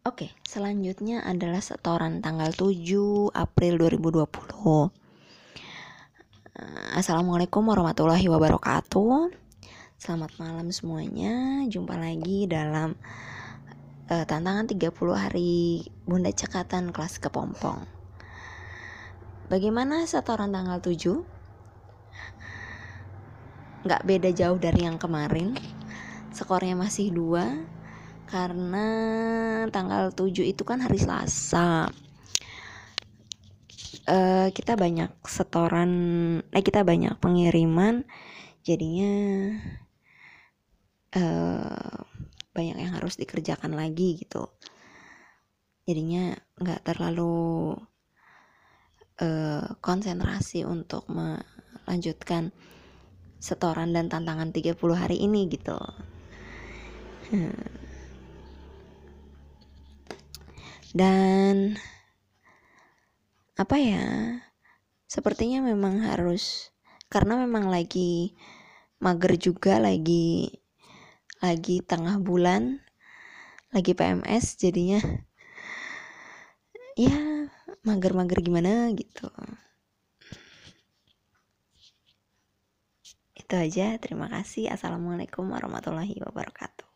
Oke, selanjutnya adalah setoran tanggal 7 April 2020. Assalamualaikum warahmatullahi wabarakatuh. Selamat malam semuanya. Jumpa lagi dalam uh, tantangan 30 hari Bunda Cekatan kelas kepompong. Bagaimana setoran tanggal 7? Nggak beda jauh dari yang kemarin. Skornya masih dua karena tanggal 7 itu kan hari Selasa. Uh, kita banyak setoran eh kita banyak pengiriman. Jadinya uh, banyak yang harus dikerjakan lagi gitu. Jadinya nggak terlalu uh, konsentrasi untuk melanjutkan setoran dan tantangan 30 hari ini gitu. Hmm dan apa ya sepertinya memang harus karena memang lagi mager juga lagi lagi tengah bulan lagi PMS jadinya. Ya mager-mager gimana gitu. Itu aja terima kasih. Assalamualaikum warahmatullahi wabarakatuh